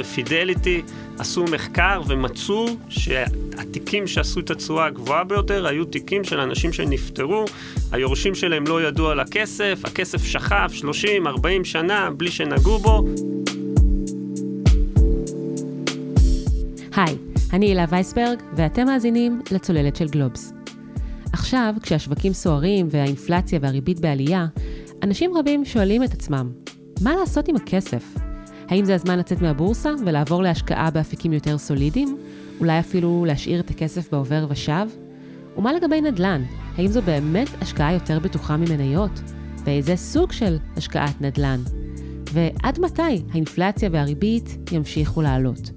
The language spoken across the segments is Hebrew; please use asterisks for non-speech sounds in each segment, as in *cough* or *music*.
בפידליטי עשו מחקר ומצאו שהתיקים שעשו את התשואה הגבוהה ביותר היו תיקים של אנשים שנפטרו, היורשים שלהם לא ידעו על הכסף, הכסף שכב 30-40 שנה בלי שנגעו בו. היי, אני הילה וייסברג, ואתם מאזינים לצוללת של גלובס. עכשיו, כשהשווקים סוערים והאינפלציה והריבית בעלייה, אנשים רבים שואלים את עצמם, מה לעשות עם הכסף? האם זה הזמן לצאת מהבורסה ולעבור להשקעה באפיקים יותר סולידיים? אולי אפילו להשאיר את הכסף בעובר ושב? ומה לגבי נדל"ן? האם זו באמת השקעה יותר בטוחה ממניות? ואיזה סוג של השקעת נדל"ן? ועד מתי האינפלציה והריבית ימשיכו לעלות?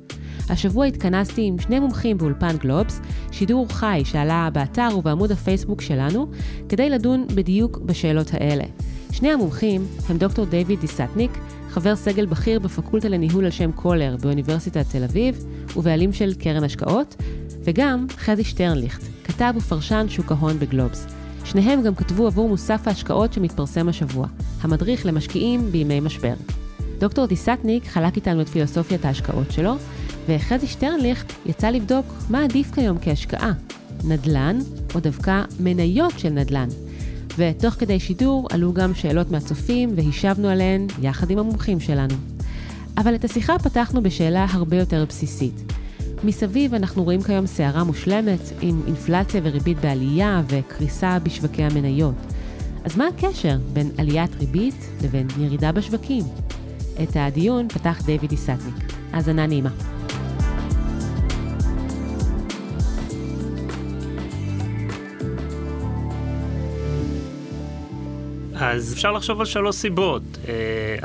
השבוע התכנסתי עם שני מומחים באולפן גלובס, שידור חי שעלה באתר ובעמוד הפייסבוק שלנו, כדי לדון בדיוק בשאלות האלה. שני המומחים הם דוקטור דיוויד דיסטניק, חבר סגל בכיר בפקולטה לניהול על שם קולר באוניברסיטת תל אביב, ובעלים של קרן השקעות, וגם חזי שטרנליכט, כתב ופרשן שוק ההון בגלובס. שניהם גם כתבו עבור מוסף ההשקעות שמתפרסם השבוע, המדריך למשקיעים בימי משבר. דוקטור דיסטניק חלק איתנו את פילוסופיית ההשקעות שלו, וחזי שטרנליכט יצא לבדוק מה עדיף כיום כהשקעה, נדל"ן או דווקא מניות של נדל"ן. ותוך כדי שידור עלו גם שאלות מהצופים והשבנו עליהן יחד עם המומחים שלנו. אבל את השיחה פתחנו בשאלה הרבה יותר בסיסית. מסביב אנחנו רואים כיום סערה מושלמת עם אינפלציה וריבית בעלייה וקריסה בשווקי המניות. אז מה הקשר בין עליית ריבית לבין ירידה בשווקים? את הדיון פתח דיוויד איסטניק. האזנה נעימה. אז אפשר לחשוב על שלוש סיבות. Uh,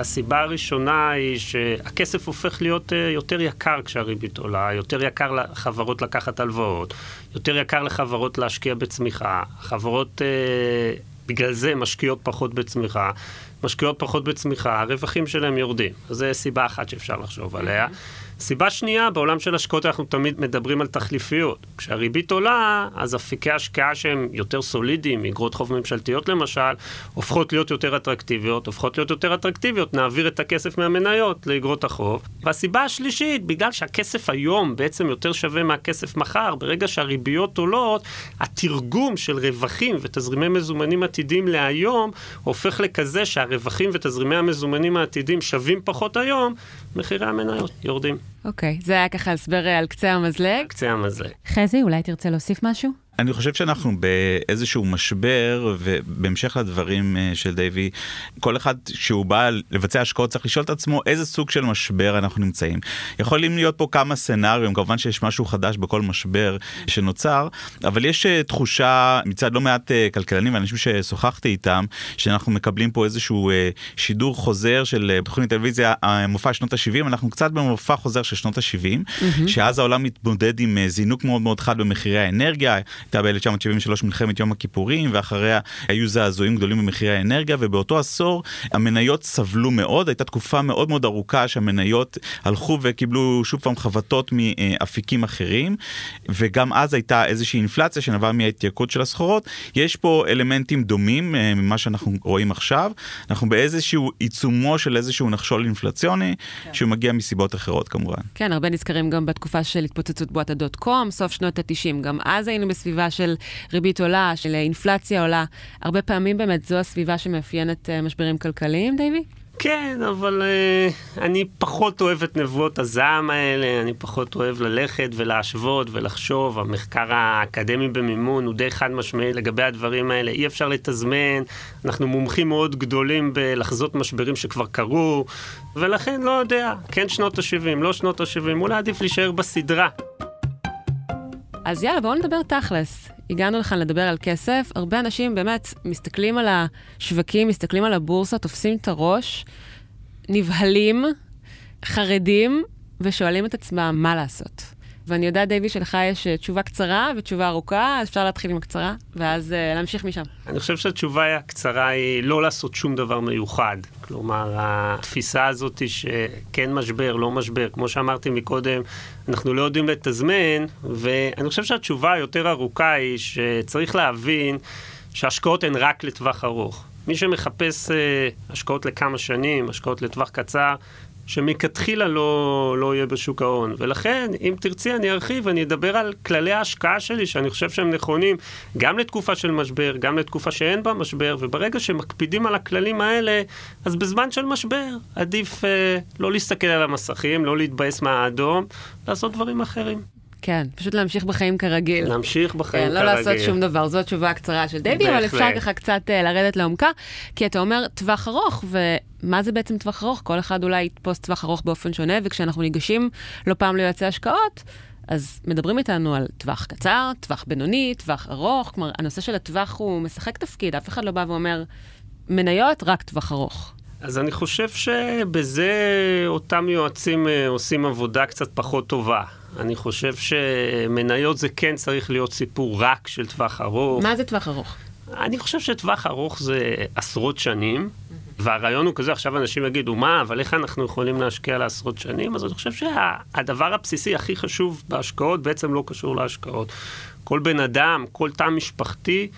הסיבה הראשונה היא שהכסף הופך להיות uh, יותר יקר כשהריבית עולה, יותר יקר לחברות לקחת הלוואות, יותר יקר לחברות להשקיע בצמיחה. חברות uh, בגלל זה משקיעות פחות בצמיחה. משקיעות פחות בצמיחה, הרווחים שלהם יורדים. זו סיבה אחת שאפשר לחשוב עליה. סיבה שנייה, בעולם של השקעות אנחנו תמיד מדברים על תחליפיות. כשהריבית עולה, אז אפיקי השקעה שהם יותר סולידיים, אגרות חוב ממשלתיות למשל, הופכות להיות יותר אטרקטיביות, הופכות להיות יותר אטרקטיביות, נעביר את הכסף מהמניות לאגרות החוב. והסיבה השלישית, בגלל שהכסף היום בעצם יותר שווה מהכסף מחר, ברגע שהריביות עולות, התרגום של רווחים ותזרימי מזומנים עתידים להיום, הופך לכזה שהרווחים ותזרימי המזומנים העתידים שווים פחות היום, מחירי המניות יורדים. אוקיי, okay, זה היה ככה הסבר על קצה המזלג. קצה המזלג. חזי, אולי תרצה להוסיף משהו? אני חושב שאנחנו באיזשהו משבר, ובהמשך לדברים אה, של דייווי, כל אחד שהוא בא לבצע השקעות צריך לשאול את עצמו איזה סוג של משבר אנחנו נמצאים. יכולים להיות פה כמה סצנריונים, כמובן שיש משהו חדש בכל משבר שנוצר, אבל יש אה, תחושה מצד לא מעט אה, כלכלנים ואנשים ששוחחתי איתם, שאנחנו מקבלים פה איזשהו שידור חוזר של בתוכנית טלוויזיה, מופע שנות ה-70, אנחנו קצת במופע חוזר של שנות ה-70, mm-hmm. שאז העולם מתמודד עם זינוק מאוד מאוד חד במחירי האנרגיה. הייתה ב-1973 מלחמת יום הכיפורים, ואחריה היו זעזועים גדולים במחירי האנרגיה, ובאותו עשור המניות סבלו מאוד, הייתה תקופה מאוד מאוד ארוכה שהמניות הלכו וקיבלו שוב פעם חבטות מאפיקים אחרים, וגם אז הייתה איזושהי אינפלציה שנבעה מההתייקרות של הסחורות. יש פה אלמנטים דומים אה, ממה שאנחנו רואים עכשיו, אנחנו באיזשהו עיצומו של איזשהו נחשול אינפלציוני, כן. שהוא מגיע מסיבות אחרות כמובן. כן, הרבה נזכרים גם בתקופה של התפוצצות בועת הדוט קום, סוף שנות ה-90, גם אז היינו בסביבה סביבה של ריבית עולה, של אינפלציה עולה. הרבה פעמים באמת זו הסביבה שמאפיינת uh, משברים כלכליים, דייבי? כן, אבל uh, אני פחות אוהב את נבואות הזעם האלה, אני פחות אוהב ללכת ולהשוות ולחשוב. המחקר האקדמי במימון הוא די חד משמעי לגבי הדברים האלה. אי אפשר לתזמן, אנחנו מומחים מאוד גדולים בלחזות משברים שכבר קרו, ולכן לא יודע, כן שנות ה-70, לא שנות ה-70, אולי עדיף להישאר בסדרה. אז יאללה, בואו נדבר תכלס. הגענו לכאן לדבר על כסף. הרבה אנשים באמת מסתכלים על השווקים, מסתכלים על הבורסה, תופסים את הראש, נבהלים, חרדים, ושואלים את עצמם מה לעשות. ואני יודעת, דייבי, שלך יש אה, תשובה קצרה ותשובה ארוכה, אז אפשר להתחיל עם הקצרה, ואז uh, להמשיך משם. אני חושב שהתשובה הקצרה היא לא לעשות שום דבר מיוחד. כלומר, התפיסה הזאת היא שכן משבר, לא משבר, כמו שאמרתי מקודם, אנחנו לא יודעים לתזמן, ואני חושב שהתשובה היותר ארוכה היא שצריך להבין שהשקעות הן רק לטווח ארוך. מי שמחפש uh, השקעות לכמה שנים, השקעות לטווח קצר, שמכתחילה לא, לא יהיה בשוק ההון. ולכן, אם תרצי, אני ארחיב, אני אדבר על כללי ההשקעה שלי, שאני חושב שהם נכונים גם לתקופה של משבר, גם לתקופה שאין בה משבר, וברגע שמקפידים על הכללים האלה, אז בזמן של משבר עדיף אה, לא להסתכל על המסכים, לא להתבאס מהאדום, לעשות דברים אחרים. כן, פשוט להמשיך בחיים כרגיל. להמשיך בחיים כן, כרגיל. לא לעשות שום דבר, זו התשובה הקצרה של דייבי, אבל אפשר ככה קצת uh, לרדת לעומקה, כי אתה אומר טווח ארוך, ומה זה בעצם טווח ארוך? כל אחד אולי יתפוס טווח ארוך באופן שונה, וכשאנחנו ניגשים לא פעם ליועצי השקעות, אז מדברים איתנו על טווח קצר, טווח בינוני, טווח ארוך, כלומר, הנושא של הטווח הוא משחק תפקיד, אף אחד לא בא ואומר, מניות, רק טווח ארוך. אז אני חושב שבזה אותם יועצים אה, עושים עבודה קצת פחות טובה. אני חושב שמניות זה כן צריך להיות סיפור רק של טווח ארוך. מה זה טווח ארוך? אני חושב שטווח ארוך זה עשרות שנים, והרעיון הוא כזה, עכשיו אנשים יגידו, מה, אבל איך אנחנו יכולים להשקיע לעשרות שנים? אז אני חושב שהדבר הבסיסי הכי חשוב בהשקעות בעצם לא קשור להשקעות. כל בן אדם, כל תא משפחתי,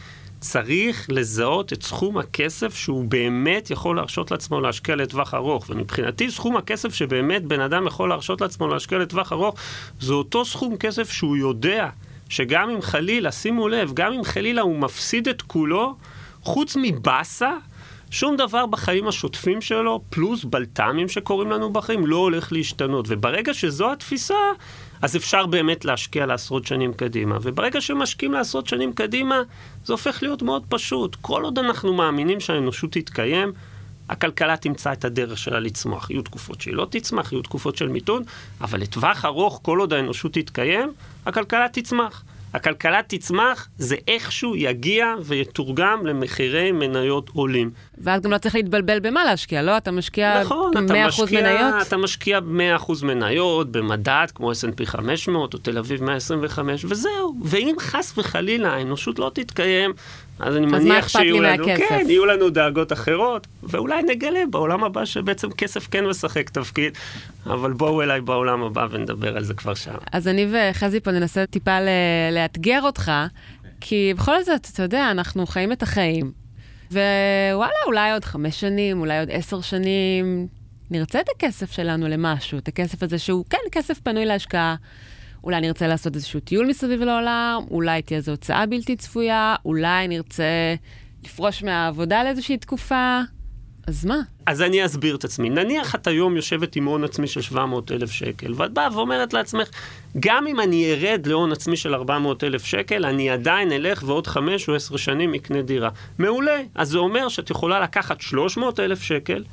צריך לזהות את סכום הכסף שהוא באמת יכול להרשות לעצמו להשקיע לטווח ארוך. ומבחינתי סכום הכסף שבאמת בן אדם יכול להרשות לעצמו להשקיע לטווח ארוך, זה אותו סכום כסף שהוא יודע שגם אם חלילה, שימו לב, גם אם חלילה הוא מפסיד את כולו, חוץ מבאסה, שום דבר בחיים השוטפים שלו, פלוס בלת"מים שקורים לנו בחיים, לא הולך להשתנות. וברגע שזו התפיסה, אז אפשר באמת להשקיע לעשרות שנים קדימה. וברגע שמשקיעים לעשרות שנים קדימה, זה הופך להיות מאוד פשוט. כל עוד אנחנו מאמינים שהאנושות תתקיים, הכלכלה תמצא את הדרך שלה לצמוח. יהיו תקופות שהיא לא תצמח, יהיו תקופות של מיתון, אבל לטווח ארוך, כל עוד האנושות תתקיים, הכלכלה תצמח. הכלכלה תצמח, זה איכשהו יגיע ויתורגם למחירי מניות עולים. ואז גם לא צריך להתבלבל במה להשקיע, לא? אתה משקיע נכון, 100% אתה משקיע, מניות? אתה משקיע 100% מניות במדד כמו S&P 500 או תל אביב 125, וזהו. ואם חס וחלילה האנושות לא תתקיים, אז אני אז מניח שיהיו לנו, מהכסף? כן, יהיו לנו דאגות אחרות, ואולי נגלה בעולם הבא שבעצם כסף כן משחק תפקיד, אבל בואו אליי בעולם הבא ונדבר על זה כבר שם. אז אני וחזי פה ננסה טיפה לאתגר אותך, כי בכל זאת, אתה יודע, אנחנו חיים את החיים, ווואלה, אולי עוד חמש שנים, אולי עוד עשר שנים, נרצה את הכסף שלנו למשהו, את הכסף הזה שהוא, כן, כסף פנוי להשקעה. אולי נרצה לעשות איזשהו טיול מסביב לעולם, אולי תהיה זו הוצאה בלתי צפויה, אולי נרצה לפרוש מהעבודה לאיזושהי תקופה. אז מה? אז אני אסביר את עצמי. נניח את היום יושבת עם הון עצמי של 700 אלף שקל, ואת באה ואומרת לעצמך, גם אם אני ארד להון עצמי של 400 אלף שקל, אני עדיין אלך ועוד 5 או 10 שנים אקנה דירה. מעולה. אז זה אומר שאת יכולה לקחת 300 אלף שקל,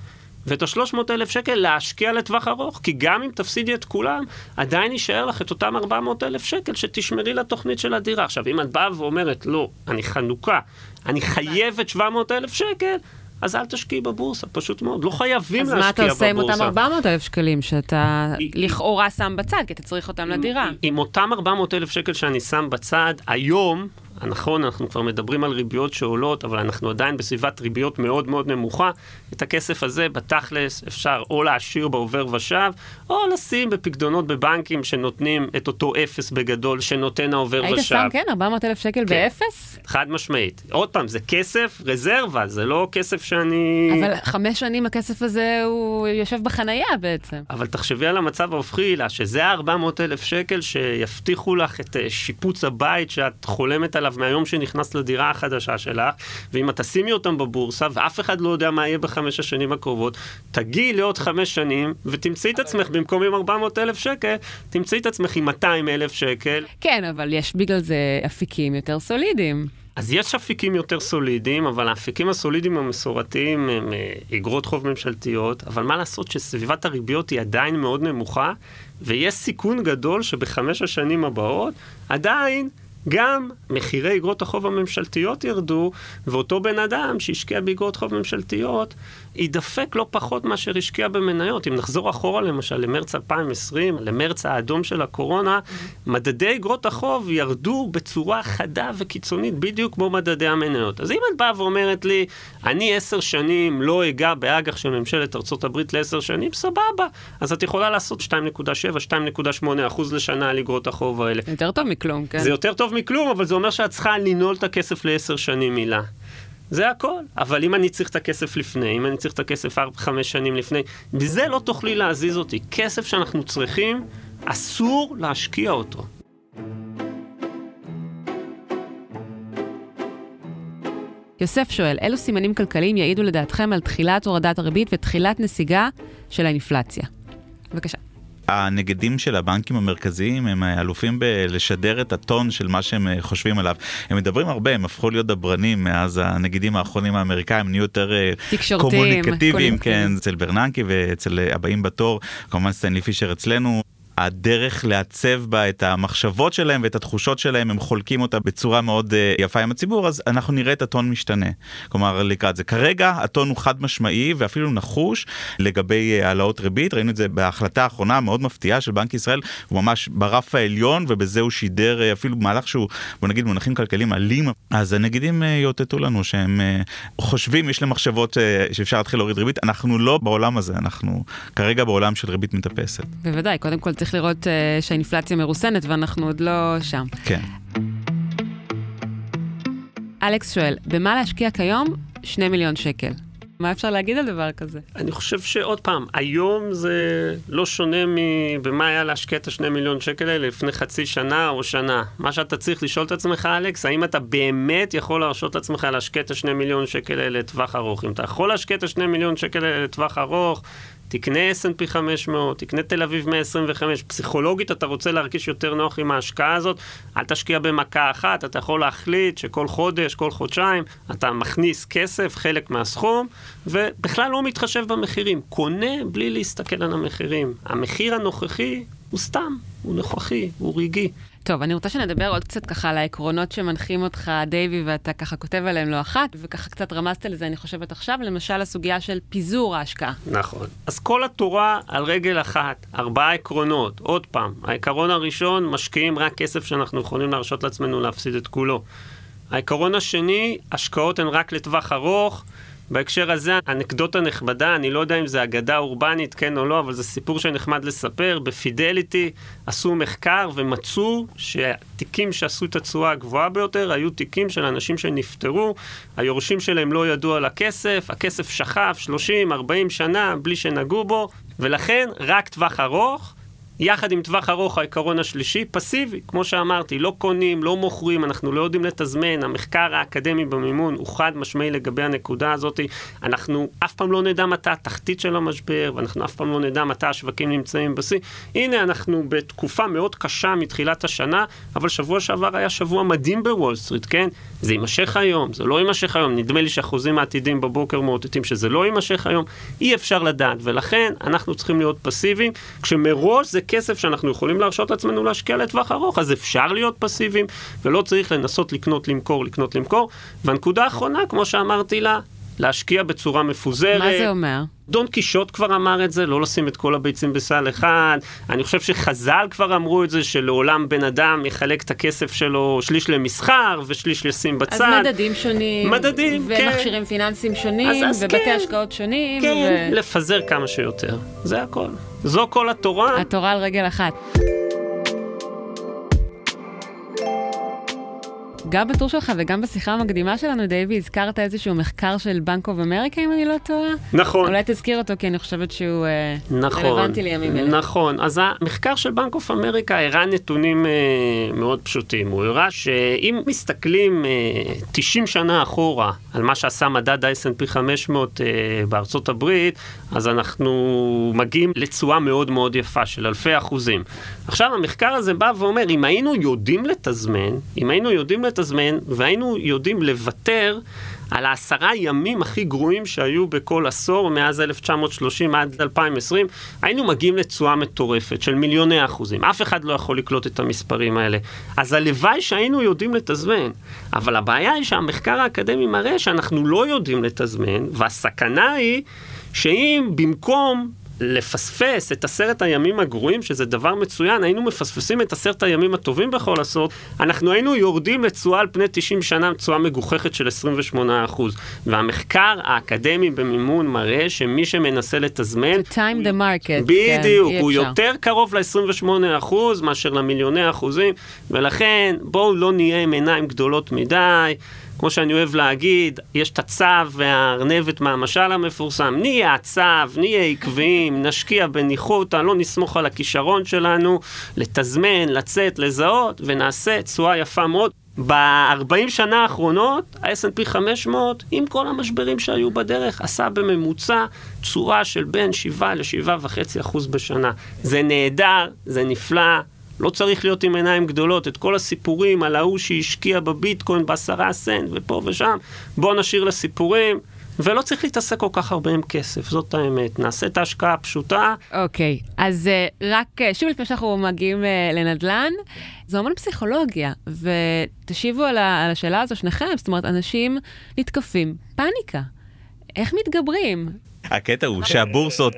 ואת ה-300 אלף שקל להשקיע לטווח ארוך, כי גם אם תפסידי את כולם, עדיין יישאר לך את אותם 400 אלף שקל שתשמרי לתוכנית של הדירה. עכשיו, אם את באה ואומרת, לא, אני חנוכה, אני חייבת 700 אלף שקל, אז אל תשקיעי בבורסה, פשוט מאוד. לא חייבים להשקיע בבורסה. אז מה אתה עושה עם אותם 400 אלף שקלים שאתה לכאורה שם בצד, כי אתה צריך אותם לדירה? עם אותם 400 אלף שקל שאני שם בצד, היום נכון, אנחנו כבר מדברים על ריביות שעולות, אבל אנחנו עדיין בסביבת ריביות מאוד מאוד נמוכה. את הכסף הזה, בתכלס, אפשר או להשאיר בעובר ושב, או לשים בפקדונות בבנקים שנותנים את אותו אפס בגדול שנותן העובר היית ושב. היית שם, כן? 400 אלף שקל כן. באפס? חד משמעית. עוד פעם, זה כסף רזרבה, זה לא כסף שאני... אבל חמש שנים הכסף הזה הוא יושב בחנייה בעצם. אבל תחשבי על המצב ההופכי שזה ה-400 אלף שקל שיבטיחו לך את אה, שיפוץ הבית שאת חולמת עליו. עליו מהיום שנכנסת לדירה החדשה שלך, ואם את תשימי אותם בבורסה, ואף אחד לא יודע מה יהיה בחמש השנים הקרובות, תגיעי לעוד חמש שנים, ותמצאי את עצמך במקום עם 400 אלף שקל, תמצאי את עצמך עם 200 אלף שקל. כן, אבל יש בגלל זה אפיקים יותר סולידיים. אז יש אפיקים יותר סולידיים, אבל האפיקים הסולידיים המסורתיים הם אגרות חוב ממשלתיות, אבל מה לעשות שסביבת הריביות היא עדיין מאוד נמוכה, ויש סיכון גדול שבחמש השנים הבאות עדיין גם מחירי אגרות החוב הממשלתיות ירדו, ואותו בן אדם שהשקיע באגרות חוב ממשלתיות, יידפק לא פחות מאשר השקיע במניות. אם נחזור אחורה למשל למרץ 2020, למרץ האדום של הקורונה, מדדי אגרות החוב ירדו בצורה חדה וקיצונית, בדיוק כמו מדדי המניות. אז אם את באה ואומרת לי, אני עשר שנים לא אגע באג"ח של ממשלת ארה"ב לעשר שנים, סבבה. אז את יכולה לעשות 2.7-2.8 אחוז לשנה על אגרות החוב האלה. יותר טוב מכלום, כן. זה יותר טוב מכלום, אבל זה אומר שאת צריכה לנעול את הכסף לעשר שנים מילה. זה הכל. אבל אם אני צריך את הכסף לפני, אם אני צריך את הכסף 4-5 שנים לפני, בזה לא תוכלי להזיז אותי. כסף שאנחנו צריכים, אסור להשקיע אותו. יוסף שואל, אילו סימנים כלכליים יעידו לדעתכם על תחילת הורדת הריבית ותחילת נסיגה של האינפלציה? בבקשה. הנגדים של הבנקים המרכזיים הם אלופים בלשדר את הטון של מה שהם אה, חושבים עליו. הם מדברים הרבה, הם הפכו להיות דברנים מאז הנגידים האחרונים האמריקאים, נהיו יותר אה, קומוניקטיביים, כן, אצל ברננקי ואצל אה, הבאים בתור, כמובן סטנלי פישר אצלנו. הדרך לעצב בה את המחשבות שלהם ואת התחושות שלהם, הם חולקים אותה בצורה מאוד uh, יפה עם הציבור, אז אנחנו נראה את הטון משתנה. כלומר, לקראת זה. כרגע הטון הוא חד משמעי ואפילו נחוש לגבי uh, העלאות ריבית, ראינו את זה בהחלטה האחרונה המאוד מפתיעה של בנק ישראל, הוא ממש ברף העליון ובזה הוא שידר uh, אפילו מהלך שהוא, בוא נגיד, מונחים כלכליים אלים, אז הנגידים יאותתו לנו שהם חושבים, יש להם מחשבות שאפשר להתחיל להוריד ריבית, אנחנו לא בעולם הזה, אנחנו כרגע בעולם של ריבית מטפסת. בוודאי, קודם כל צריך לראות uh, שהאינפלציה מרוסנת ואנחנו עוד לא שם. כן. אלכס שואל, במה להשקיע כיום 2 מיליון שקל? מה אפשר להגיד על דבר כזה? אני חושב שעוד פעם, היום זה לא שונה מבמה היה להשקיע את השני מיליון שקל האלה לפני חצי שנה או שנה. מה שאתה צריך לשאול את עצמך, אלכס, האם אתה באמת יכול להרשות לעצמך להשקיע את השני מיליון שקל האלה לטווח ארוך? אם אתה יכול להשקיע את השני מיליון שקל האלה לטווח ארוך, תקנה S&P 500, תקנה תל אביב 125, פסיכולוגית אתה רוצה להרגיש יותר נוח עם ההשקעה הזאת, אל תשקיע במכה אחת, אתה יכול להחליט שכל חודש, כל חודשיים, אתה מכניס כסף, חלק מהסכום, ובכלל לא מתחשב במחירים. קונה בלי להסתכל על המחירים. המחיר הנוכחי הוא סתם, הוא נוכחי, הוא רגעי. טוב, אני רוצה שנדבר עוד קצת ככה על העקרונות שמנחים אותך, דייווי, ואתה ככה כותב עליהם לא אחת, וככה קצת רמזת לזה, אני חושבת עכשיו, למשל הסוגיה של פיזור ההשקעה. נכון. אז כל התורה על רגל אחת, ארבעה עקרונות. עוד פעם, העיקרון הראשון, משקיעים רק כסף שאנחנו יכולים להרשות לעצמנו להפסיד את כולו. העיקרון השני, השקעות הן רק לטווח ארוך. בהקשר הזה, אנקדוטה נכבדה, אני לא יודע אם זה אגדה אורבנית, כן או לא, אבל זה סיפור שנחמד לספר. בפידליטי עשו מחקר ומצאו שהתיקים שעשו את התשואה הגבוהה ביותר היו תיקים של אנשים שנפטרו, היורשים שלהם לא ידעו על הכסף, הכסף שכב 30-40 שנה בלי שנגעו בו, ולכן רק טווח ארוך. יחד עם טווח ארוך, העיקרון השלישי, פסיבי. כמו שאמרתי, לא קונים, לא מוכרים, אנחנו לא יודעים לתזמן. המחקר האקדמי במימון הוא חד משמעי לגבי הנקודה הזאת. אנחנו אף פעם לא נדע מתי התחתית של המשבר, ואנחנו אף פעם לא נדע מתי השווקים נמצאים בשיא. הנה, אנחנו בתקופה מאוד קשה מתחילת השנה, אבל שבוע שעבר היה שבוע מדהים בוול סטריט, כן? זה יימשך היום, זה לא יימשך היום. נדמה לי שהחוזים העתידיים בבוקר מאותתים שזה לא יימשך היום. אי אפשר לדעת, ולכן אנחנו צריכים להיות פסיביים, כשמראש זה כסף שאנחנו יכולים להרשות לעצמנו להשקיע לטווח ארוך, אז אפשר להיות פסיביים, ולא צריך לנסות לקנות, למכור, לקנות, למכור. והנקודה האחרונה, כמו שאמרתי לה, להשקיע בצורה מפוזרת. מה זה אומר? דון קישוט כבר אמר את זה, לא לשים את כל הביצים בסל אחד. אני חושב שחז"ל כבר אמרו את זה, שלעולם בן אדם יחלק את הכסף שלו שליש למסחר ושליש לשים בצד. אז מדדים שונים. מדדים, כן. ומכשירים פיננסיים שונים, אז, אז ובתי כן, השקעות שונים. כן, ו... לפזר כמה שיותר. זה הכל. זו כל התורה. התורה על רגל אחת. גם בטור שלך וגם בשיחה המקדימה שלנו, דייבי, הזכרת איזשהו מחקר של בנק אוף אמריקה, אם אני לא טועה. נכון. אולי תזכיר אותו, כי אני חושבת שהוא אה, נכון, רלוונטי לימים אלה. נכון. אז המחקר של בנק אוף אמריקה הראה נתונים אה, מאוד פשוטים. הוא הראה שאם מסתכלים אה, 90 שנה אחורה על מה שעשה מדד ה-S&P 500 אה, בארצות הברית, אז אנחנו מגיעים לתשואה מאוד מאוד יפה של אלפי אחוזים. עכשיו, המחקר הזה בא ואומר, אם היינו יודעים לתזמן, אם היינו יודעים לתזמן, והיינו יודעים לוותר על העשרה ימים הכי גרועים שהיו בכל עשור, מאז 1930 עד 2020, היינו מגיעים לתשואה מטורפת של מיליוני אחוזים. אף אחד לא יכול לקלוט את המספרים האלה. אז הלוואי שהיינו יודעים לתזמן. אבל הבעיה היא שהמחקר האקדמי מראה שאנחנו לא יודעים לתזמן, והסכנה היא שאם במקום לפספס את עשרת הימים הגרועים, שזה דבר מצוין, היינו מפספסים את עשרת הימים הטובים בכל עשור, אנחנו היינו יורדים לתשואה על פני 90 שנה, תשואה מגוחכת של 28%. והמחקר האקדמי במימון מראה שמי שמנסה לתזמן... To time the market. בדיוק, כן, הוא יותר קרוב ל-28% מאשר למיליוני אחוזים, ולכן בואו לא נהיה עם עיניים גדולות מדי. כמו שאני אוהב להגיד, יש את הצו והארנבת מהמשל המפורסם, נהיה הצו, נהיה עקביים, נשקיע בניחותא, לא נסמוך על הכישרון שלנו, לתזמן, לצאת, לזהות, ונעשה תשואה יפה מאוד. ב-40 שנה האחרונות, ה-S&P 500, עם כל המשברים שהיו בדרך, עשה בממוצע תשואה של בין 7 ל-7.5 אחוז בשנה. זה נהדר, זה נפלא, לא צריך להיות עם עיניים גדולות. את כל הסיפורים על ההוא שהשקיע בביטקוין בעשרה סנט ופה ושם, בואו נשאיר לסיפורים. ולא צריך להתעסק כל כך הרבה עם כסף, זאת האמת. נעשה את ההשקעה הפשוטה. אוקיי, okay, אז uh, רק uh, שוב לפני שאנחנו מגיעים uh, לנדל"ן, זה המון פסיכולוגיה, ותשיבו על, על השאלה הזו שניכם, זאת אומרת, אנשים נתקפים, פאניקה. איך מתגברים? הקטע הוא שהבורסות,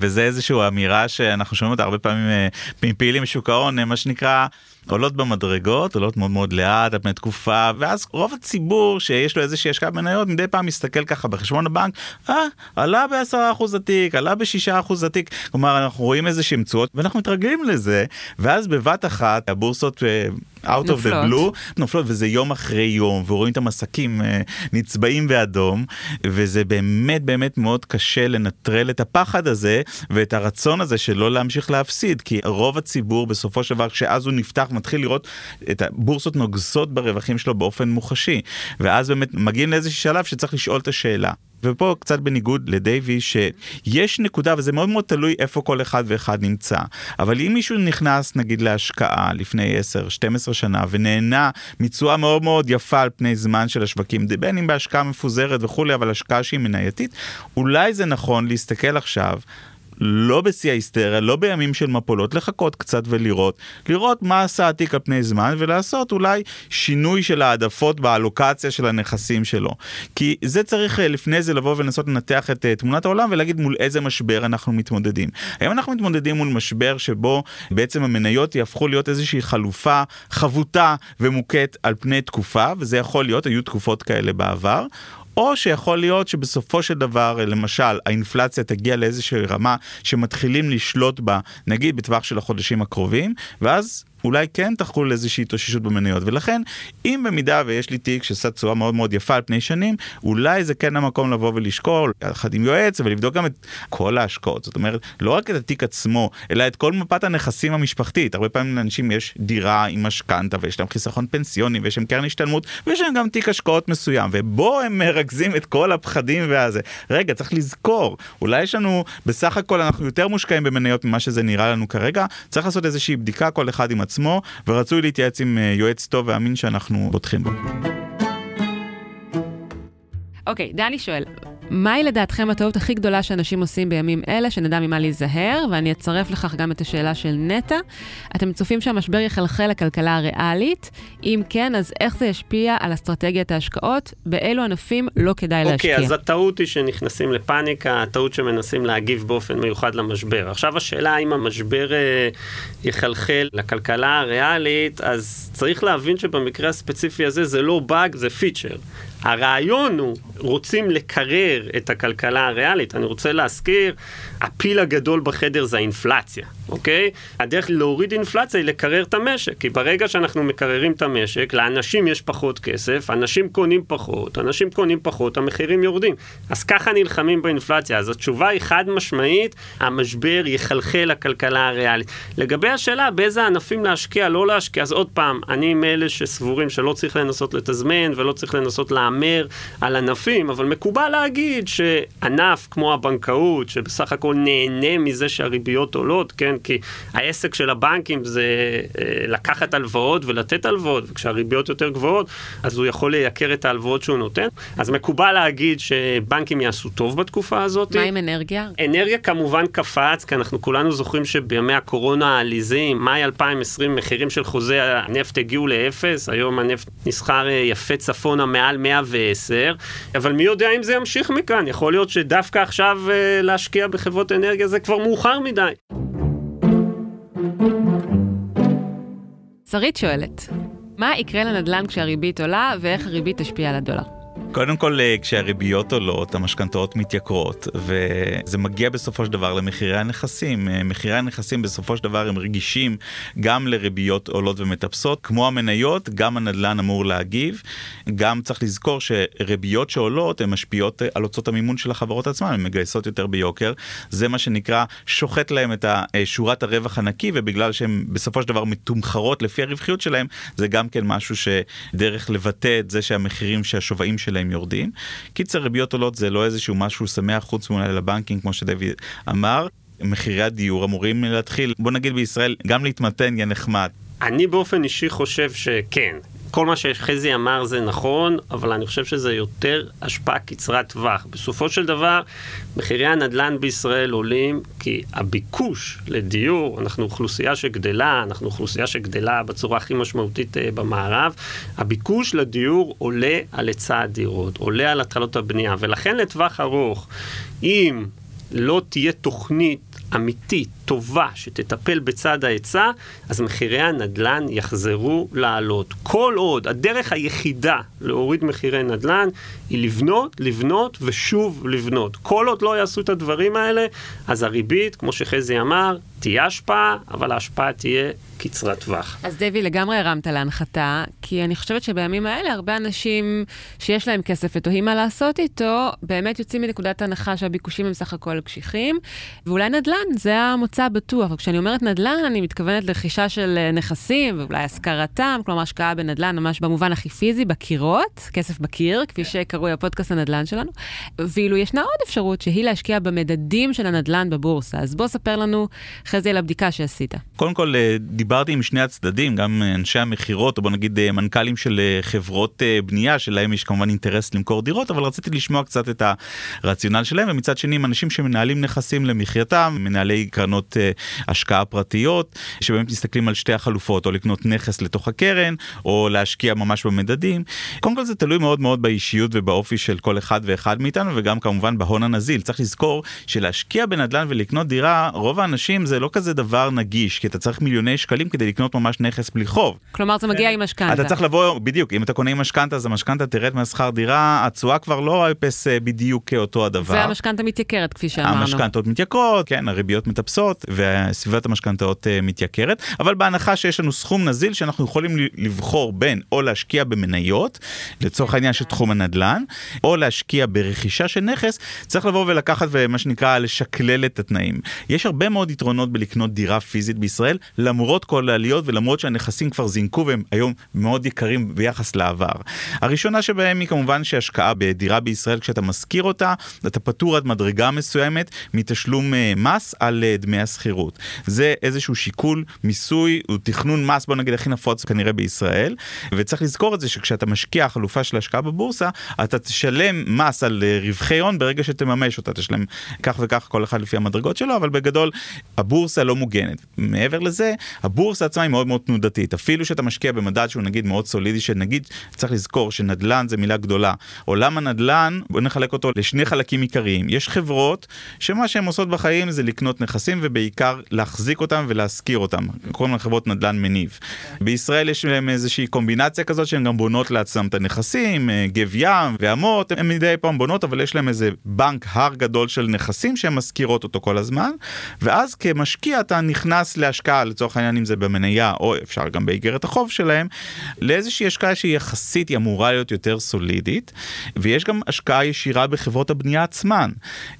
וזה איזושהי אמירה שאנחנו שומעים אותה הרבה פעמים מפעילים בשוק ההון, מה שנקרא... עולות במדרגות, עולות מאוד מאוד לאט על פני תקופה, ואז רוב הציבור שיש לו איזושהי השקעה במניות מדי פעם מסתכל ככה בחשבון הבנק, אה, עלה ב-10% התיק, עלה ב-6% התיק, כלומר אנחנו רואים איזושהי תשואות ואנחנו מתרגלים לזה, ואז בבת אחת הבורסות אה, out of the blue נופלות וזה יום אחרי יום ורואים את המסקים אה, נצבעים באדום וזה באמת באמת מאוד קשה לנטרל את הפחד הזה ואת הרצון הזה שלא להמשיך להפסיד כי רוב הציבור בסופו של דבר כשאז הוא נפתח מתחיל לראות את הבורסות נוגסות ברווחים שלו באופן מוחשי. ואז באמת מגיעים לאיזשהו שלב שצריך לשאול את השאלה. ופה קצת בניגוד לדייווי שיש נקודה וזה מאוד מאוד תלוי איפה כל אחד ואחד נמצא. אבל אם מישהו נכנס נגיד להשקעה לפני 10-12 שנה ונהנה מתשואה מאוד מאוד יפה על פני זמן של השווקים בין אם בהשקעה מפוזרת וכולי אבל השקעה שהיא מנייתית אולי זה נכון להסתכל עכשיו לא בשיא ההיסטריה, לא בימים של מפולות, לחכות קצת ולראות, לראות מה עשה התיק על פני זמן ולעשות אולי שינוי של העדפות באלוקציה של הנכסים שלו. כי זה צריך אה, לפני זה לבוא ולנסות לנתח את אה, תמונת העולם ולהגיד מול איזה משבר אנחנו מתמודדים. היום אנחנו מתמודדים מול משבר שבו בעצם המניות יהפכו להיות איזושהי חלופה חבוטה ומוכית על פני תקופה, וזה יכול להיות, היו תקופות כאלה בעבר, או שיכול להיות שבסופו של דבר, למשל, האינפלציה תגיע לאיזושהי רמה שמתחילים לשלוט בה, נגיד בטווח של החודשים הקרובים, ואז אולי כן תחול איזושהי התאוששות במניות. ולכן אם במידה ויש לי תיק שעשה תשואה מאוד מאוד יפה על פני שנים אולי זה כן המקום לבוא ולשקול יחד עם יועץ ולבדוק גם את כל ההשקעות. זאת אומרת לא רק את התיק עצמו אלא את כל מפת הנכסים המשפחתית. הרבה פעמים לאנשים יש דירה עם משכנתה ויש להם חיסכון פנסיוני ויש להם קרן השתלמות ויש להם גם תיק השקעות מסוים ובו הם מרכזים את כל הפחדים והזה. רגע צריך לזכור אולי יש לנו בסך הכל אנחנו יותר מושקעים במניות ממה שזה נראה לנו כרגע צריך לעשות עצמו, ורצוי להתייעץ עם אה, יועץ טוב ואמין שאנחנו בוטחים בו. אוקיי, okay, דני שואל, מהי לדעתכם הטעות הכי גדולה שאנשים עושים בימים אלה, שנדע ממה להיזהר, ואני אצרף לכך גם את השאלה של נטע. אתם צופים שהמשבר יחלחל לכלכלה הריאלית? אם כן, אז איך זה ישפיע על אסטרטגיית ההשקעות? באילו ענפים לא כדאי okay, להשקיע? אוקיי, אז הטעות היא שנכנסים לפאניקה, הטעות שמנסים להגיב באופן מיוחד למשבר. עכשיו השאלה האם המשבר אה, יחלחל לכלכלה הריאלית, אז צריך להבין שבמקרה הספציפי הזה זה לא באג, זה פיצ'ר. הרעיון הוא, רוצים לקרר את הכלכלה הריאלית. אני רוצה להזכיר, הפיל הגדול בחדר זה האינפלציה, אוקיי? הדרך להוריד אינפלציה היא לקרר את המשק, כי ברגע שאנחנו מקררים את המשק, לאנשים יש פחות כסף, אנשים קונים פחות, אנשים קונים פחות, המחירים יורדים. אז ככה נלחמים באינפלציה. אז התשובה היא חד משמעית, המשבר יחלחל לכלכלה הריאלית. לגבי השאלה באיזה ענפים להשקיע, לא להשקיע, אז עוד פעם, אני מאלה שסבורים שלא צריך לנסות לתזמן ולא צריך לנסות להמר על ענפים, אבל מקובל להגיד שענף כמו הבנקאות, שבסך הכל נהנה מזה שהריביות עולות, כן? כי העסק של הבנקים זה אה, לקחת הלוואות ולתת הלוואות, וכשהריביות יותר גבוהות, אז הוא יכול לייקר את ההלוואות שהוא נותן. אז מקובל להגיד שבנקים יעשו טוב בתקופה הזאת. מה עם אנרגיה? אנרגיה כמובן קפץ, כי אנחנו כולנו זוכרים שבימי הקורונה העליזים, מאי 2020, מחירים של חוזה הנפט הגיעו לאפס, היום הנפט נסחר אה, יפה צפונה מעל 110, אבל מי יודע אם זה ימשיך מכאן, יכול להיות שדווקא עכשיו אה, להשקיע בחברות אנרגיה זה כבר מאוחר מדי. שרית שואלת, מה יקרה לנדל"ן כשהריבית עולה ואיך הריבית תשפיע על הדולר? קודם כל, אה, כשהריביות עולות, המשכנתאות מתייקרות, וזה מגיע בסופו של דבר למחירי הנכסים. אה, מחירי הנכסים בסופו של דבר הם רגישים גם לריביות עולות ומטפסות, כמו המניות, גם הנדל"ן אמור להגיב. גם צריך לזכור שריביות שעולות הן משפיעות אה, על הוצאות המימון של החברות עצמן, הן מגייסות יותר ביוקר. זה מה שנקרא שוחט להם את שורת הרווח הנקי, ובגלל שהן בסופו של דבר מתומחרות לפי הרווחיות שלהם, זה גם כן משהו שדרך לבטא את זה שהמחירים שהשווים שלהם הם יורדים. קיצר ריביות עולות זה לא איזשהו משהו שמח חוץ מאולי לבנקים כמו שדויד אמר. מחירי הדיור אמורים להתחיל בוא נגיד בישראל גם להתמתן יהיה נחמד. אני באופן אישי חושב שכן. כל מה שחזי אמר זה נכון, אבל אני חושב שזה יותר השפעה קצרת טווח. בסופו של דבר, מחירי הנדל"ן בישראל עולים כי הביקוש לדיור, אנחנו אוכלוסייה שגדלה, אנחנו אוכלוסייה שגדלה בצורה הכי משמעותית uh, במערב, הביקוש לדיור עולה על היצע הדירות, עולה על התחלות הבנייה, ולכן לטווח ארוך, אם לא תהיה תוכנית אמיתית, טובה, שתטפל בצד ההיצע, אז מחירי הנדל"ן יחזרו לעלות. כל עוד הדרך היחידה להוריד מחירי נדל"ן היא לבנות, לבנות ושוב לבנות. כל עוד לא יעשו את הדברים האלה, אז הריבית, כמו שחזי אמר, תהיה השפעה, אבל ההשפעה תהיה קצרת טווח. אז דבי, לגמרי הרמת להנחתה, כי אני חושבת שבימים האלה הרבה אנשים שיש להם כסף ותוהים מה לעשות איתו, באמת יוצאים מנקודת הנחה שהביקושים הם סך הכל קשיחים, ואולי נדל"ן זה המוצא הבטוח. וכשאני אומרת נדל"ן, אני מתכוונת לרכישה של אה, נכסים, ואולי השכרתם, כלומר השקעה בנדל"ן ממש במובן הכי פיזי, בקירות, כסף בקיר, כפי כן. שקרוי הפודקאסט הנדל"ן שלנו. ואילו ישנה עוד אפשרות שהיא להשקיע במדדים של הנדל"ן בבורסה. אז בוא ספר לנו, חזי, על הבדיקה שעשית. קודם כל, אה, דיברתי עם שני הצדדים, גם אנשי המכירות, או בוא נגיד אה, מנכ"לים של אה, חברות אה, בנייה, שלהם יש כמובן אינטרס למכור דירות, אבל רציתי לשמוע קצת את הרציונל שלהם, ומצד שני עם אנשים שמנהלים נכסים למחייתם, מנהלי קרנות השקעה פרטיות, שבאמת מסתכלים על שתי החלופות, או לקנות נכס לתוך הקרן, או להשקיע ממש במדדים. קודם כל זה תלוי מאוד מאוד באישיות ובאופי של כל אחד ואחד מאיתנו, וגם כמובן בהון הנזיל. צריך לזכור שלהשקיע בנדל"ן ולקנות דירה, רוב האנשים זה לא כזה דבר נגיש, כי אתה צריך מיליוני שקלים כדי לקנות ממש נכס בלי חוב. כלומר זה מגיע עם משכנתה. אתה צריך לבוא, בדיוק, אם אתה קונה עם משכנתה אז המשכנתה תרד מהשכר דירה, התשואה כבר לא אפס אה, בדיוק כאותו הדבר. והמשכנתה מתייקרת כפי שאמרנו. המשכנתות מתייקרות, כן, הריביות מטפסות וסביבת המשכנתאות uh, מתייקרת, אבל בהנחה שיש לנו סכום נזיל שאנחנו יכולים לבחור בין או להשקיע במניות, לצורך העניין של תחום הנדל"ן, או להשקיע ברכישה של נכס, צריך לבוא ולקחת ומה שנקרא לשקלל את התנאים. יש הרבה מאוד יתרונות בלקנות דירה פיזית בישראל, למרות כל העליות ולמרות שהנכסים כבר זינקו והם היום מאוד יקרים ביחס לעבר. הראשונה שבהם היא כמובן שהשקעה בדירה בישראל כשאתה משכיר אותה, אתה פטור עד מדרגה מסוימת מתשלום אה, מס על אה, דמי השכירות. זה איזשהו שיקול מיסוי, הוא תכנון מס בוא נגיד הכי נפוץ כנראה בישראל, וצריך לזכור את זה שכשאתה משקיע חלופה של השקעה בבורסה, אתה תשלם מס על אה, רווחי הון ברגע שתממש אותה, תשלם כך וכך כל אחד לפי המדרגות שלו, אבל בגדול הבורסה לא מוגנת. מעבר לזה, הבורסה עצמה היא מאוד מאוד תנודתית, אפילו שאתה משקיע במדד שהוא נגיד מאוד סולידי, שנגיד צריך לזכור שנדל"ן זה מילה גדולה. עולם הנדל"ן, בוא נחלק אותו לשני חלקים עיקריים. יש חברות שמה שהן עושות בחיים זה לקנות נכסים ובעיקר להחזיק אותם ולהשכיר אותם. קוראים להם חברות נדל"ן מניב. בישראל יש להם איזושהי קומבינציה כזאת שהן גם בונות לעצמם את הנכסים, אה, גב ים ואמות, הן מדי פעם בונות, אבל יש להם איזה בנק הר גדול של נכסים שהן משכירות אותו כל הזמן, ואז כמשקיע אתה נכנס להשקעה, לצורך העניין אם זה במניה או אפשר גם באיגרת החוב שלהם, לאיזושהי השקעה שהיא יחסית, היא אמורה להיות יותר סולידית, ויש גם השקעה ישירה בחברות הבנייה עצמן.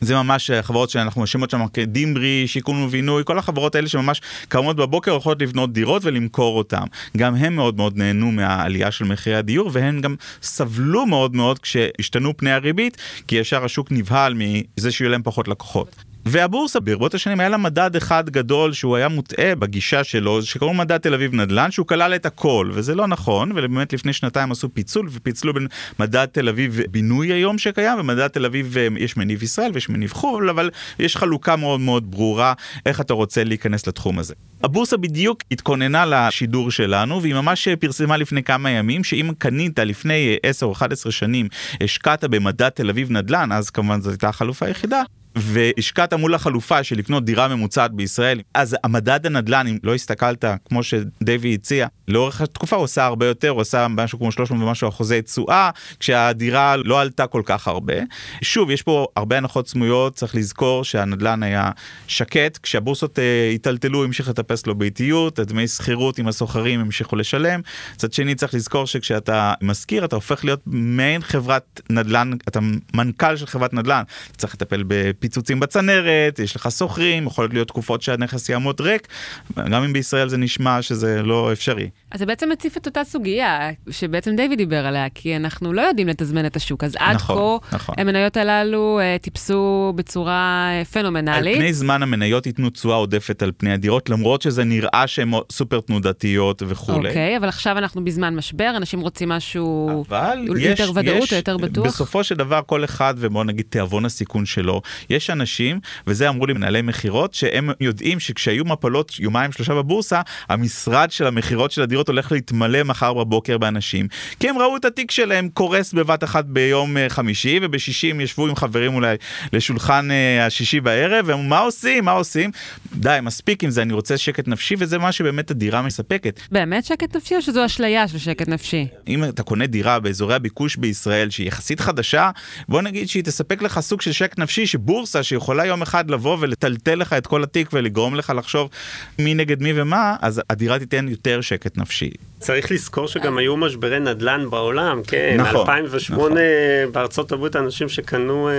זה ממש חברות שאנחנו משאימות שם כדימברי, שיכון ובינוי, כל החברות האלה שממש קמות בבוקר יכולות לבנות דירות ולמכור אותן. גם הם מאוד מאוד נהנו מהעלייה של מחירי הדיור, והם גם סבלו מאוד מאוד כשהשתנו פני הריבית, כי ישר השוק נבהל מזה שיהיו להם פחות לקוחות. והבורסה ברבות השנים היה לה מדד אחד גדול שהוא היה מוטעה בגישה שלו שקראו מדד תל אביב נדל"ן שהוא כלל את הכל וזה לא נכון ובאמת לפני שנתיים עשו פיצול ופיצלו בין מדד תל אביב בינוי היום שקיים ומדד תל אביב אה, יש מניב ישראל ויש מניב חו"ל אבל יש חלוקה מאוד מאוד ברורה איך אתה רוצה להיכנס לתחום הזה. הבורסה בדיוק התכוננה לשידור שלנו והיא ממש פרסמה לפני כמה ימים שאם קנית לפני 10 או 11 שנים השקעת במדד תל אביב נדל"ן אז כמובן זו הייתה החלופה היחידה והשקעת מול החלופה של לקנות דירה ממוצעת בישראל, אז המדד הנדל"ן, אם לא הסתכלת, כמו שדייווי הציע, לאורך התקופה הוא עושה הרבה יותר, הוא עשה משהו כמו 300 ומשהו אחוזי תשואה, כשהדירה לא עלתה כל כך הרבה. שוב, יש פה הרבה הנחות סמויות, צריך לזכור שהנדל"ן היה שקט, כשהבורסות אה, היטלטלו, המשיך לטפס לו באיטיות, דמי שכירות עם הסוחרים המשיכו לשלם. מצד שני, צריך לזכור שכשאתה משכיר, אתה הופך להיות מעין חברת נדל"ן, אתה מנכ"ל של חברת נדל"ן, צריך לטפל בפיצוצים בצנרת, יש לך שוכרים, יכול להיות תקופות שהנכס יעמוד ריק, גם אם בישראל זה נשמע שזה לא אפשרי. אז זה בעצם מציף את אותה סוגיה שבעצם דיוויד דיבר עליה, כי אנחנו לא יודעים לתזמן את השוק, אז עד נכון, כה נכון. המניות הללו אה, טיפסו בצורה אה, על פנומנלית. פני זמן המניות ייתנו תשואה עודפת על פני הדירות, למרות שזה נראה שהן סופר תנודתיות וכולי. אוקיי, אבל עכשיו אנחנו בזמן משבר, אנשים רוצים משהו אבל יש, יותר ודאות יש, או יותר בטוח. בסופו של דבר כל אחד ובוא נגיד תיאבון הסיכון שלו. יש אנשים, וזה אמרו לי מנהלי מכירות, שהם יודעים שכשהיו מפלות יומיים שלושה בבורסה, המשרד של המכירות של הדירות הולך להתמלא מחר בבוקר באנשים, כי הם ראו את התיק שלהם קורס בבת אחת ביום אה, חמישי, ובשישי הם ישבו עם חברים אולי לשולחן אה, השישי בערב, והם מה עושים, מה עושים? די, מספיק עם זה, אני רוצה שקט נפשי, וזה מה שבאמת הדירה מספקת. באמת שקט נפשי או שזו אשליה של שקט נפשי? אם אתה קונה דירה באזורי הביקוש בישראל שהיא יחסית חדשה, בוא נגיד שהיא תספק לך סוג של שקט נפשי שבורסה שיכולה יום אחד לבוא ולטלטל לך את כל התיק ולגרום לך לחשוב מי נגד מי ומה, אז הדירה תיתן יותר שקט נפשי. צריך לזכור שגם היו משברי נדל"ן בעולם, כן, נכון, 2008 בארצות הברית אנשים שקנו אה,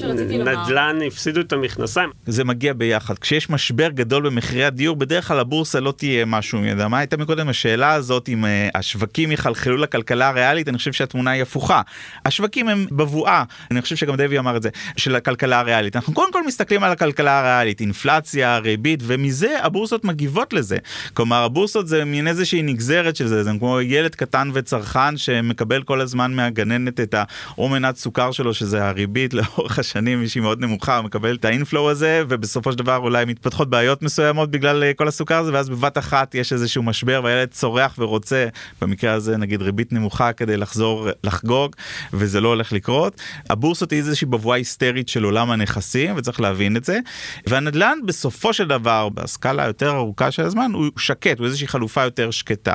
כן. נדל"ן הפסידו את המכנסיים. זה מגיע ביחד. כשיש משבר גדול במחירי הדיור, בדרך כלל הבורסה לא תהיה משהו, מי יודע מה הייתה מקודם השאלה הזאת אם uh, השווקים יחלחלו לכלכלה הריאלית, אני חושב שהתמונה היא הפוכה. השווקים הם בבואה, אני חושב שגם דבי אמר את זה, של הכלכלה הריאלית. אנחנו קודם כל מסתכלים על הכלכלה הריאלית, אינפלציה, ריבית, ומזה הבורסות מגיבות לזה. כלומר, הבורסות זה מין איזושהי נגזרת של זה, זה כמו ילד קטן וצרכן שמקבל כל הזמן מהגננת את האו מנת סוכר שלו, שזה הריבית לאורך השנים, שהיא מאוד נמוכה, הוא מקבל את האינפלואו הזה, ובסופו של דבר אולי מתפתחות בעיות מסוימות בגלל אה, כל הסוכר הזה, ואז בבת אחת יש איזשהו משבר והילד צורח ורוצה, במקרה הזה נגיד ריבית נמוכה כדי לחזור לחגוג, וזה לא הולך לקרות. הבורסות היא איזושהי בבואה היסטרית של עולם הנכסים, וצריך להבין את זה. והנדל"ן בסופו של דבר, בסקאלה היותר ארוכה של הזמן, הוא שקט, הוא איזושהי חלופה יותר שקטה.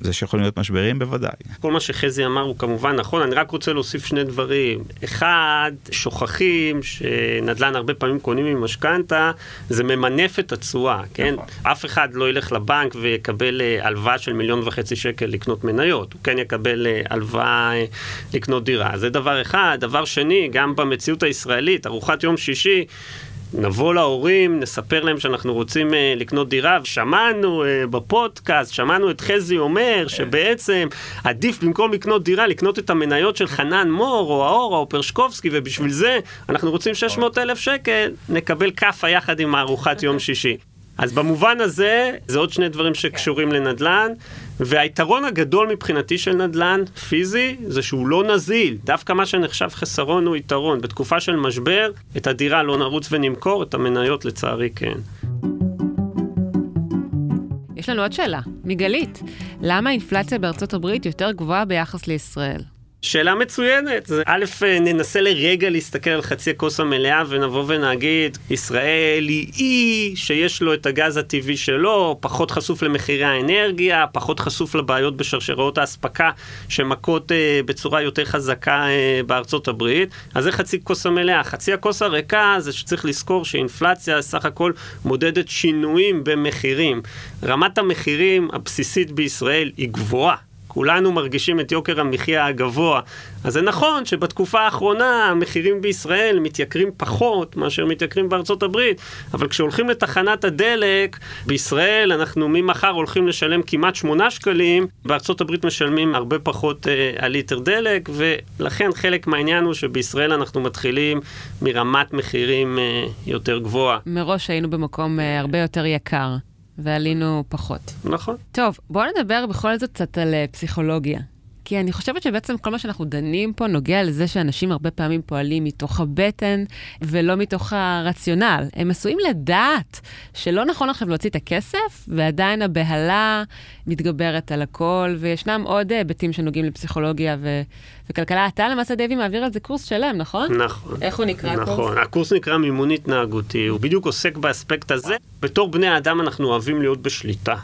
זה שיכולים להיות משברים בוודאי. כל מה שחזי אמר הוא כמובן נכון, אני רק רוצה להוסיף שני דברים. אחד, שוכחים שנדל"ן הרבה פעמים קונים עם משכנתה, זה ממנף את התשואה, כן? נכון. אף אחד לא ילך לבנק ויקבל אה, הלוואה של מיליון וחצי שקל לקנות מניות, הוא כן יקבל אה, הלוואה אה, לקנות דירה. זה דבר אחד. דבר שני, גם במציאות הישראלית, ארוחת יום שישי, נבוא להורים, נספר להם שאנחנו רוצים uh, לקנות דירה, ושמענו uh, בפודקאסט, שמענו את חזי אומר שבעצם עדיף במקום לקנות דירה, לקנות את המניות של חנן מור, או האורה, או פרשקובסקי, ובשביל זה אנחנו רוצים 600 אלף שקל, נקבל כאפה יחד עם הארוחת יום שישי. אז במובן הזה, זה עוד שני דברים שקשורים לנדל"ן, והיתרון הגדול מבחינתי של נדל"ן פיזי, זה שהוא לא נזיל. דווקא מה שנחשב חסרון הוא יתרון. בתקופה של משבר, את הדירה לא נרוץ ונמכור, את המניות לצערי כן. יש לנו עוד שאלה, מגלית. למה האינפלציה בארצות הברית יותר גבוהה ביחס לישראל? שאלה מצוינת. זה, א', ננסה לרגע להסתכל על חצי הכוס המלאה ונבוא ונגיד, ישראל היא אי שיש לו את הגז הטבעי שלו, פחות חשוף למחירי האנרגיה, פחות חשוף לבעיות בשרשראות האספקה שמכות אה, בצורה יותר חזקה אה, בארצות הברית. אז זה חצי כוס המלאה. חצי הכוס הריקה זה שצריך לזכור שאינפלציה סך הכל מודדת שינויים במחירים. רמת המחירים הבסיסית בישראל היא גבוהה. כולנו מרגישים את יוקר המחיה הגבוה. אז זה נכון שבתקופה האחרונה המחירים בישראל מתייקרים פחות מאשר מתייקרים בארצות הברית, אבל כשהולכים לתחנת הדלק, בישראל אנחנו ממחר הולכים לשלם כמעט 8 שקלים, בארצות הברית משלמים הרבה פחות אה, על ליטר דלק, ולכן חלק מהעניין הוא שבישראל אנחנו מתחילים מרמת מחירים אה, יותר גבוהה. מראש היינו במקום אה, הרבה יותר יקר, ועלינו פחות. נכון. טוב, בואו נדבר בכל זאת קצת על אה, פסיכולוגיה. כי אני חושבת שבעצם כל מה שאנחנו דנים פה נוגע לזה שאנשים הרבה פעמים פועלים מתוך הבטן ולא מתוך הרציונל. הם עשויים לדעת שלא נכון עכשיו להוציא את הכסף, ועדיין הבהלה מתגברת על הכל, וישנם עוד היבטים שנוגעים לפסיכולוגיה ו... וכלכלה. אתה למעשה, דייבי, מעביר על זה קורס שלם, נכון? נכון. איך הוא נקרא נכון. הקורס? הקורס נקרא מימון התנהגותי, הוא בדיוק עוסק באספקט הזה. בתור בני האדם אנחנו אוהבים להיות בשליטה.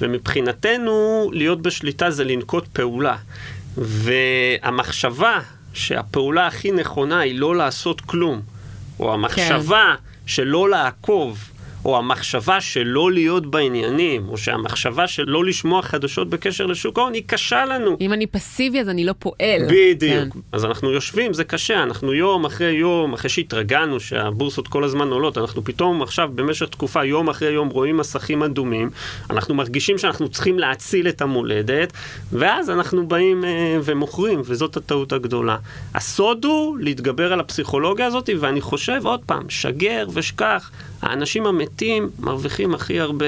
ומבחינתנו, להיות בשליטה זה לנקוט פעולה. והמחשבה שהפעולה הכי נכונה היא לא לעשות כלום, או המחשבה שלא לעקוב, או המחשבה שלא להיות בעניינים, או שהמחשבה שלא לשמוע חדשות בקשר לשוק ההון, היא קשה לנו. אם אני פסיבי, אז אני לא פועל. בדיוק. כן. אז אנחנו יושבים, זה קשה, אנחנו יום אחרי יום, אחרי שהתרגלנו שהבורסות כל הזמן עולות, אנחנו פתאום עכשיו במשך תקופה, יום אחרי יום, רואים מסכים אדומים, אנחנו מרגישים שאנחנו צריכים להציל את המולדת, ואז אנחנו באים אה, ומוכרים, וזאת הטעות הגדולה. הסוד הוא להתגבר על הפסיכולוגיה הזאת, ואני חושב, עוד פעם, שגר ושכח, האנשים המתים מרוויחים הכי הרבה.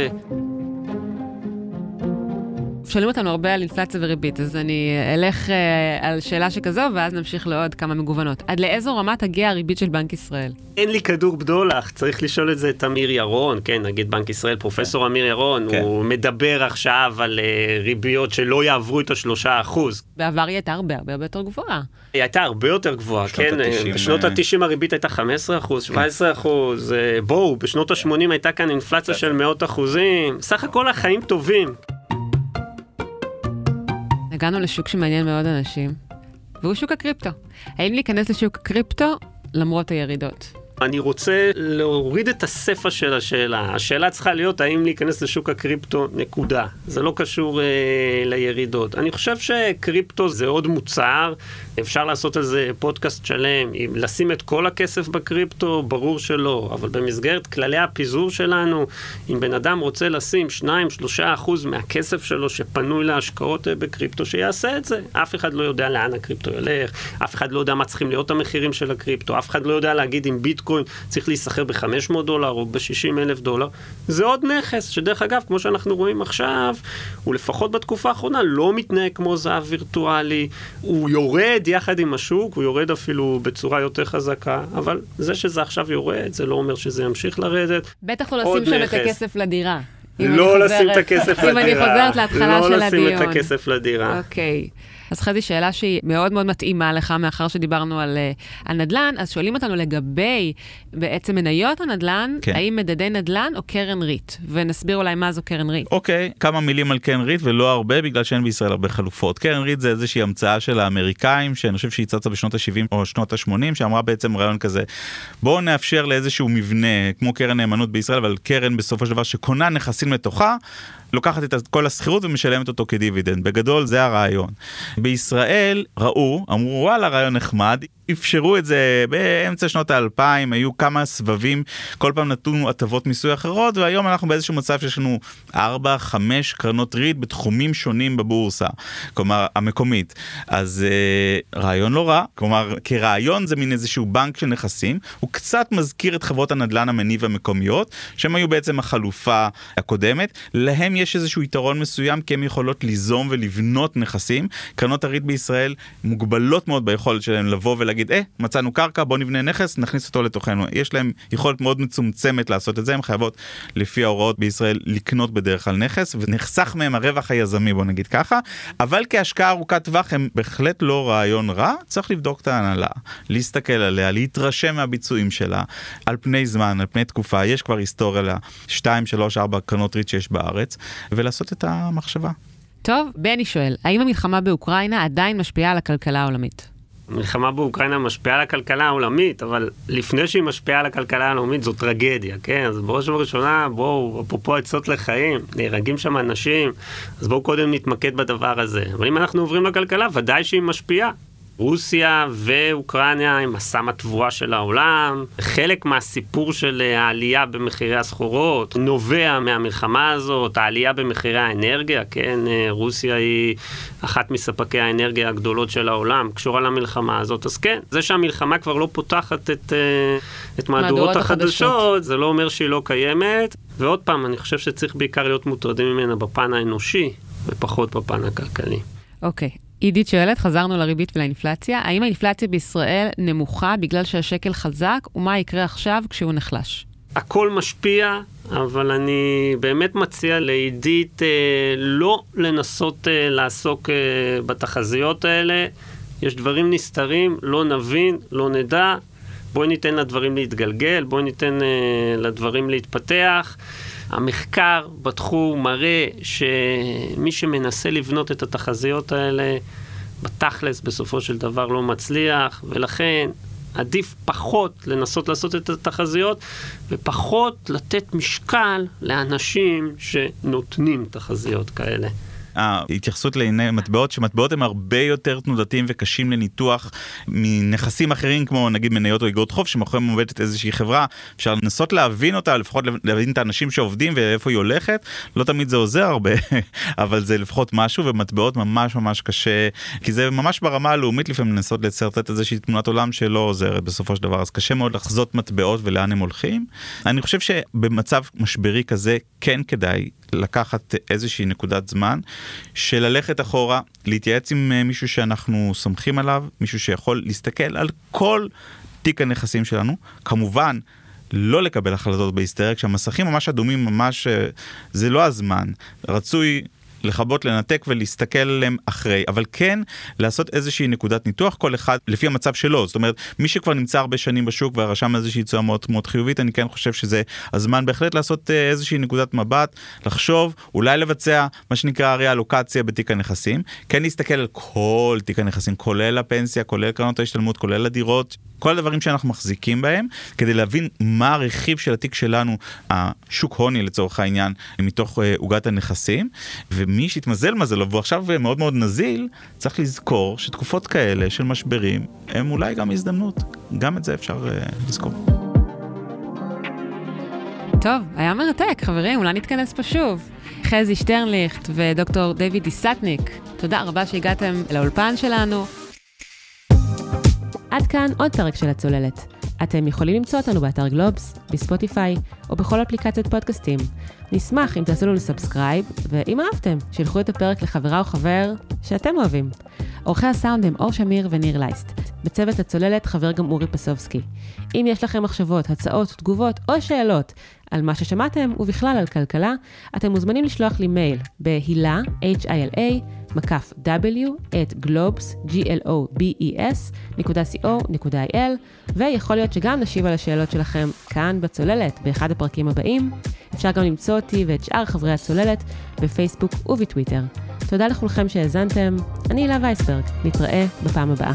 שואלים אותנו הרבה על אינפלציה וריבית, אז אני אלך אה, על שאלה שכזו, ואז נמשיך לעוד כמה מגוונות. עד לאיזו רמה תגיע הריבית של בנק ישראל? אין לי כדור בדולח, צריך לשאול את זה את אמיר ירון, כן, נגיד בנק ישראל, פרופסור אמיר ירון, כן. הוא מדבר עכשיו על אה, ריביות שלא יעברו את השלושה אחוז. בעבר היא הייתה הרבה הרבה הרבה יותר גבוהה. היא הייתה הרבה יותר גבוהה, בשנות כן, אה, בשנות אה, ה-90 הריבית הייתה 15 אחוז, 17 אחוז, אה, בואו, בשנות ה-80 הייתה כאן אינפלציה של מאות אחוזים, סך הכל החיים טובים. הגענו לשוק שמעניין מאוד אנשים, והוא שוק הקריפטו. האם להיכנס לשוק הקריפטו למרות הירידות? אני רוצה להוריד את הספר של השאלה. השאלה צריכה להיות האם להיכנס לשוק הקריפטו, נקודה. זה לא קשור אה, לירידות. אני חושב שקריפטו זה עוד מוצר, אפשר לעשות על זה פודקאסט שלם. אם לשים את כל הכסף בקריפטו, ברור שלא. אבל במסגרת כללי הפיזור שלנו, אם בן אדם רוצה לשים 2-3 אחוז מהכסף שלו שפנוי להשקעות אה, בקריפטו, שיעשה את זה. אף אחד לא יודע לאן הקריפטו ילך, אף אחד לא יודע מה צריכים להיות המחירים של הקריפטו, אף אחד לא יודע להגיד אם ביטקוין צריך להיסחר ב-500 דולר או ב-60 אלף דולר. זה עוד נכס, שדרך אגב, כמו שאנחנו רואים עכשיו, הוא לפחות בתקופה האחרונה לא מתנהג כמו זהב וירטואלי, הוא יורד יחד עם השוק, הוא יורד אפילו בצורה יותר חזקה, אבל זה שזה עכשיו יורד, זה לא אומר שזה ימשיך לרדת. בטח לא לשים שם את. הכסף לדירה. לא לשים את הכסף לדירה. אם אני חוזרת להתחלה של לא לשים הדיון. את הכסף לדירה. אוקיי. אז חזי, שאלה שהיא מאוד מאוד מתאימה לך, מאחר שדיברנו על, אה, על נדל"ן, אז שואלים אותנו לגבי בעצם מניות הנדל"ן, כן. האם מדדי נדל"ן או קרן ריט? ונסביר אולי מה זו קרן ריט. אוקיי, כמה מילים על קרן ריט ולא הרבה בגלל שאין בישראל הרבה חלופות. קרן ריט זה איזושהי המצאה של האמריקאים שאני חושב שהיא צצה בשנות ה-70 או שנות ה-80 שאמרה בעצם רעיון כזה בואו נאפשר לאיזשהו מבנה כמו קרן נאמנות בישראל אבל קרן בסופו של דבר שקונה נכסים לתוכה. לוקחת את כל השכירות ומשלמת אותו כדיבידנד. בגדול זה הרעיון. בישראל ראו, אמרו וואלה רעיון נחמד, אפשרו את זה באמצע שנות האלפיים, היו כמה סבבים, כל פעם נתנו הטבות מיסוי אחרות, והיום אנחנו באיזשהו מצב שיש לנו 4-5 קרנות ריט בתחומים שונים בבורסה, כלומר המקומית. אז אה, רעיון לא רע, כלומר כרעיון זה מין איזשהו בנק של נכסים, הוא קצת מזכיר את חברות הנדל"ן המניב המקומיות, שהם היו בעצם החלופה הקודמת, להם יש איזשהו יתרון מסוים כי הן יכולות ליזום ולבנות נכסים. קרנות הריט בישראל מוגבלות מאוד ביכולת שלהם לבוא ולהגיד, אה, מצאנו קרקע, בוא נבנה נכס, נכניס אותו לתוכנו. יש להם יכולת מאוד מצומצמת לעשות את זה, הן חייבות לפי ההוראות בישראל לקנות בדרך כלל נכס, ונחסך מהם הרווח היזמי, בוא נגיד ככה, אבל כהשקעה ארוכת טווח הם בהחלט לא רעיון רע, צריך לבדוק את ההנהלה, להסתכל עליה, להתרשם מהביצועים שלה, על פני זמן, על פני תקופה, יש כבר היסטוריה ל-2, 3, 4 קרנות ריט שיש בארץ, ולעשות את המחשבה. טוב, בני שואל, האם המלחמה באוקראינה עדיין משפיעה על הכלכלה העולמית? המלחמה באוקראינה משפיעה על הכלכלה העולמית, אבל לפני שהיא משפיעה על הכלכלה העולמית זו טרגדיה, כן? אז בראש ובראשונה, בואו, אפרופו עצות לחיים, נהרגים שם אנשים, אז בואו קודם נתמקד בדבר הזה. אבל אם אנחנו עוברים לכלכלה, ודאי שהיא משפיעה. רוסיה ואוקראינה הם הסם התבואה של העולם. חלק מהסיפור של אה, העלייה במחירי הסחורות נובע מהמלחמה הזאת, העלייה במחירי האנרגיה, כן, אה, רוסיה היא אחת מספקי האנרגיה הגדולות של העולם, קשורה למלחמה הזאת, אז כן, זה שהמלחמה כבר לא פותחת את, אה, את מהדורות החדשות, החדשות. זה לא אומר שהיא לא קיימת. ועוד פעם, אני חושב שצריך בעיקר להיות מוטרדים ממנה בפן האנושי, ופחות בפן הכלכלי. אוקיי. עידית שואלת, חזרנו לריבית ולאינפלציה, האם האינפלציה בישראל נמוכה בגלל שהשקל חזק, ומה יקרה עכשיו כשהוא נחלש? הכל משפיע, אבל אני באמת מציע לעידית אה, לא לנסות אה, לעסוק אה, בתחזיות האלה. יש דברים נסתרים, לא נבין, לא נדע. בואי ניתן לדברים להתגלגל, בואי ניתן אה, לדברים להתפתח. המחקר בתחום מראה שמי שמנסה לבנות את התחזיות האלה, בתכלס בסופו של דבר לא מצליח, ולכן עדיף פחות לנסות לעשות את התחזיות, ופחות לתת משקל לאנשים שנותנים תחזיות כאלה. ההתייחסות לענייני מטבעות, שמטבעות הם הרבה יותר תנודתיים וקשים לניתוח מנכסים אחרים כמו נגיד מניות או אגרות חוב שמאחוריהם עומדת איזושהי חברה, אפשר לנסות להבין אותה, לפחות להבין את האנשים שעובדים ואיפה היא הולכת, לא תמיד זה עוזר הרבה, *laughs* אבל זה לפחות משהו ומטבעות ממש ממש קשה, כי זה ממש ברמה הלאומית לפעמים לנסות לצרטט איזושהי תמונת עולם שלא עוזרת בסופו של דבר, אז קשה מאוד לחזות מטבעות ולאן הם הולכים. אני חושב שבמצב משברי כזה כן כדאי לקחת איזושהי נקודת זמן של ללכת אחורה, להתייעץ עם אה, מישהו שאנחנו סומכים עליו, מישהו שיכול להסתכל על כל תיק הנכסים שלנו, כמובן לא לקבל החלטות בהיסטריה, כשהמסכים ממש אדומים, ממש, אה, זה לא הזמן. רצוי לכבות, לנתק ולהסתכל עליהם אחרי, אבל כן לעשות איזושהי נקודת ניתוח, כל אחד לפי המצב שלו. זאת אומרת, מי שכבר נמצא הרבה שנים בשוק ורשם איזושהי תשואה מאוד מאוד חיובית, אני כן חושב שזה הזמן בהחלט לעשות אה, איזושהי נקודת מבט, לחשוב, אולי לבצע מה שנקרא ריאלוקציה בתיק הנכסים, כן להסתכל על כל תיק הנכסים, כולל הפנסיה, כולל קרנות ההשתלמות, כולל הדירות, כל הדברים שאנחנו מחזיקים בהם, כדי להבין מה הרכיב של התיק שלנו, השוק הוני לצורך העניין, מתוך אה, עוגת הנכסים, ומי שהתמזל מזלו והוא עכשיו מאוד מאוד נזיל, צריך לזכור שתקופות כאלה של משברים הם אולי גם הזדמנות, גם את זה אפשר uh, לזכור. טוב, היה מרתק, חברים, אולי נתכנס פה שוב. חזי שטרנליכט ודוקטור דיוויד דיסטניק, תודה רבה שהגעתם לאולפן שלנו. עד כאן עוד פרק של הצוללת. אתם יכולים למצוא אותנו באתר גלובס, בספוטיפיי או בכל אפליקציות פודקאסטים. נשמח אם תעשו לנו subscribe, ואם אהבתם, שילחו את הפרק לחברה או חבר שאתם אוהבים. עורכי הסאונד הם אור שמיר וניר לייסט. בצוות הצוללת חבר גם אורי פסובסקי. אם יש לכם מחשבות, הצעות, תגובות או שאלות על מה ששמעתם ובכלל על כלכלה, אתם מוזמנים לשלוח לי מייל בהילה, H-I-L-A, מקף W, את G-L-O-B-E-S, נקודה co.il, ויכול להיות שגם נשיב על השאלות שלכם כאן בצוללת באחד הפרקים הבאים. אפשר גם למצוא אותי ואת שאר חברי הצוללת בפייסבוק ובטוויטר. תודה לכולכם שהאזנתם, אני הילה וייסברג, נתראה בפעם הבאה.